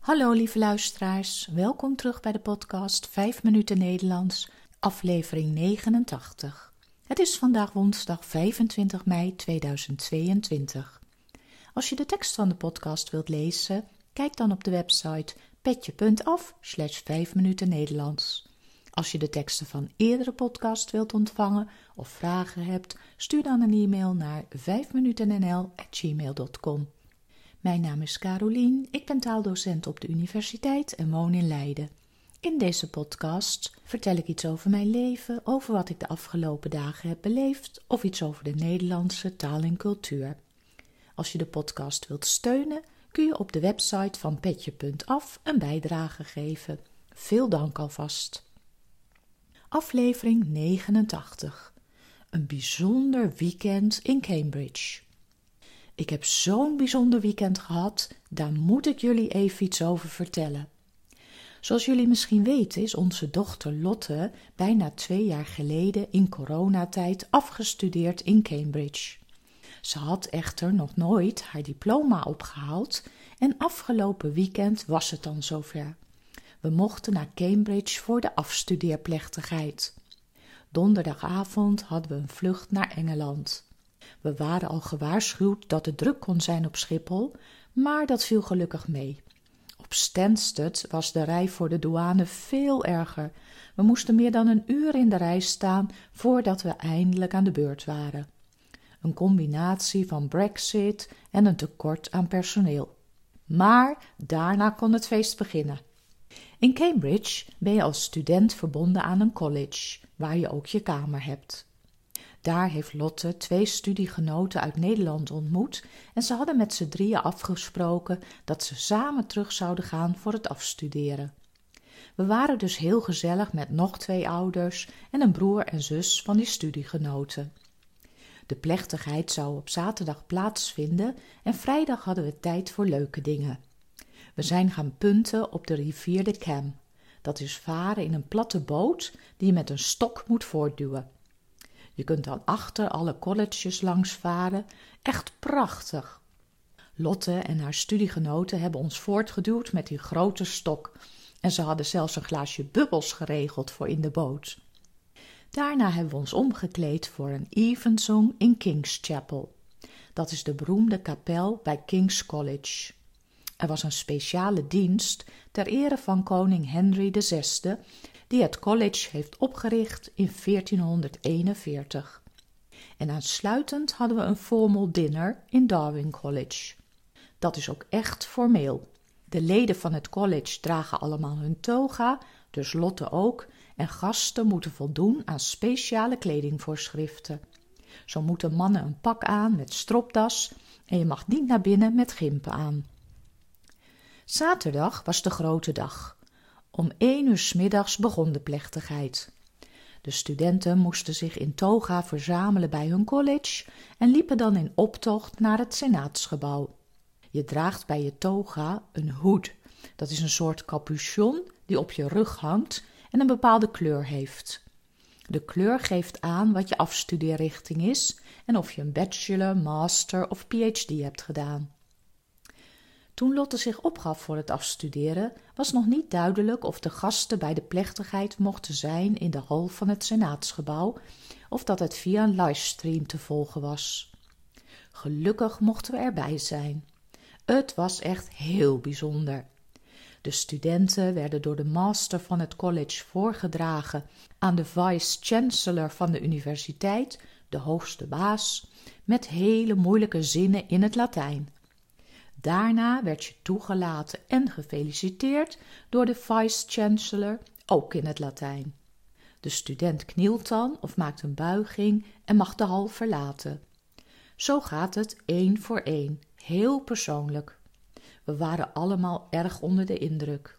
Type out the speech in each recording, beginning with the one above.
Hallo lieve luisteraars, welkom terug bij de podcast 5 minuten Nederlands, aflevering 89. Het is vandaag woensdag 25 mei 2022. Als je de tekst van de podcast wilt lezen, kijk dan op de website petje.af slash 5 minuten Nederlands. Als je de teksten van eerdere podcast wilt ontvangen of vragen hebt, stuur dan een e-mail naar 5minutennl.gmail.com. Mijn naam is Carolien, ik ben taaldocent op de universiteit en woon in Leiden. In deze podcast vertel ik iets over mijn leven, over wat ik de afgelopen dagen heb beleefd of iets over de Nederlandse taal en cultuur. Als je de podcast wilt steunen, kun je op de website van petje.af een bijdrage geven. Veel dank alvast. Aflevering 89. Een bijzonder weekend in Cambridge. Ik heb zo'n bijzonder weekend gehad, daar moet ik jullie even iets over vertellen. Zoals jullie misschien weten is onze dochter Lotte bijna twee jaar geleden in coronatijd afgestudeerd in Cambridge. Ze had echter nog nooit haar diploma opgehaald en afgelopen weekend was het dan zover. We mochten naar Cambridge voor de afstudeerplechtigheid. Donderdagavond hadden we een vlucht naar Engeland. We waren al gewaarschuwd dat het druk kon zijn op Schiphol, maar dat viel gelukkig mee. Op Stansted was de rij voor de douane veel erger. We moesten meer dan een uur in de rij staan voordat we eindelijk aan de beurt waren. Een combinatie van Brexit en een tekort aan personeel. Maar daarna kon het feest beginnen. In Cambridge ben je als student verbonden aan een college, waar je ook je kamer hebt. Daar heeft Lotte twee studiegenoten uit Nederland ontmoet en ze hadden met z'n drieën afgesproken dat ze samen terug zouden gaan voor het afstuderen. We waren dus heel gezellig met nog twee ouders en een broer en zus van die studiegenoten. De plechtigheid zou op zaterdag plaatsvinden en vrijdag hadden we tijd voor leuke dingen. We zijn gaan punten op de rivier de Cam. Dat is varen in een platte boot die je met een stok moet voortduwen. Je kunt dan achter alle colleges langs varen. Echt prachtig. Lotte en haar studiegenoten hebben ons voortgeduwd met die grote stok. En ze hadden zelfs een glaasje bubbels geregeld voor in de boot. Daarna hebben we ons omgekleed voor een evensong in King's Chapel. Dat is de beroemde kapel bij King's College. Er was een speciale dienst ter ere van koning Henry VI, die het college heeft opgericht in 1441. En aansluitend hadden we een formal dinner in Darwin College. Dat is ook echt formeel. De leden van het college dragen allemaal hun toga, dus Lotte ook, en gasten moeten voldoen aan speciale kledingvoorschriften. Zo moeten mannen een pak aan met stropdas en je mag niet naar binnen met gimpen aan. Zaterdag was de grote dag. Om één uur s middags begon de plechtigheid. De studenten moesten zich in toga verzamelen bij hun college en liepen dan in optocht naar het senaatsgebouw. Je draagt bij je toga een hoed. Dat is een soort capuchon die op je rug hangt en een bepaalde kleur heeft. De kleur geeft aan wat je afstudeerrichting is en of je een bachelor, master of phd hebt gedaan. Toen Lotte zich opgaf voor het afstuderen, was nog niet duidelijk of de gasten bij de plechtigheid mochten zijn in de hal van het senaatsgebouw of dat het via een livestream te volgen was. Gelukkig mochten we erbij zijn. Het was echt heel bijzonder. De studenten werden door de master van het college voorgedragen aan de vice-chancellor van de universiteit, de hoogste baas, met hele moeilijke zinnen in het Latijn. Daarna werd je toegelaten en gefeliciteerd door de vice-chancellor, ook in het Latijn. De student knielt dan of maakt een buiging en mag de hal verlaten. Zo gaat het één voor één, heel persoonlijk. We waren allemaal erg onder de indruk.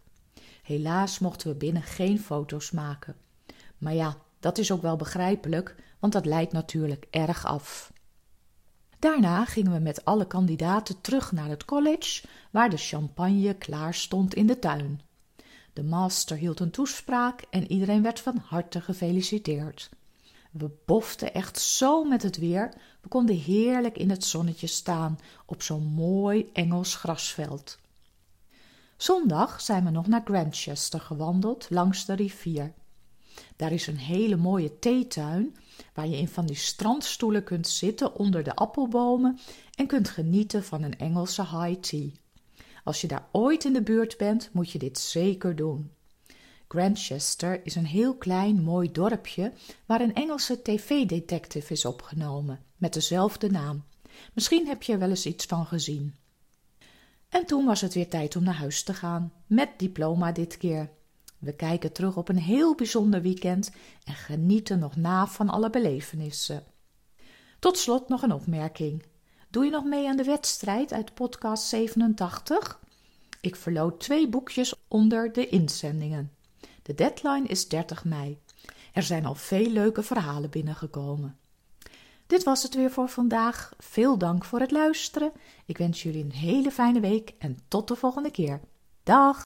Helaas mochten we binnen geen foto's maken. Maar ja, dat is ook wel begrijpelijk, want dat leidt natuurlijk erg af. Daarna gingen we met alle kandidaten terug naar het college, waar de champagne klaar stond in de tuin. De master hield een toespraak en iedereen werd van harte gefeliciteerd. We boften echt zo met het weer, we konden heerlijk in het zonnetje staan op zo'n mooi Engels grasveld. Zondag zijn we nog naar Grantchester gewandeld langs de rivier. Daar is een hele mooie theetuin waar je in van die strandstoelen kunt zitten onder de appelbomen en kunt genieten van een Engelse high tea. Als je daar ooit in de buurt bent, moet je dit zeker doen. Grantchester is een heel klein, mooi dorpje waar een Engelse tv-detective is opgenomen met dezelfde naam. Misschien heb je er wel eens iets van gezien. En toen was het weer tijd om naar huis te gaan, met diploma dit keer. We kijken terug op een heel bijzonder weekend en genieten nog na van alle belevenissen. Tot slot nog een opmerking. Doe je nog mee aan de wedstrijd uit podcast 87? Ik verloot twee boekjes onder de inzendingen. De deadline is 30 mei. Er zijn al veel leuke verhalen binnengekomen. Dit was het weer voor vandaag. Veel dank voor het luisteren. Ik wens jullie een hele fijne week en tot de volgende keer. Dag!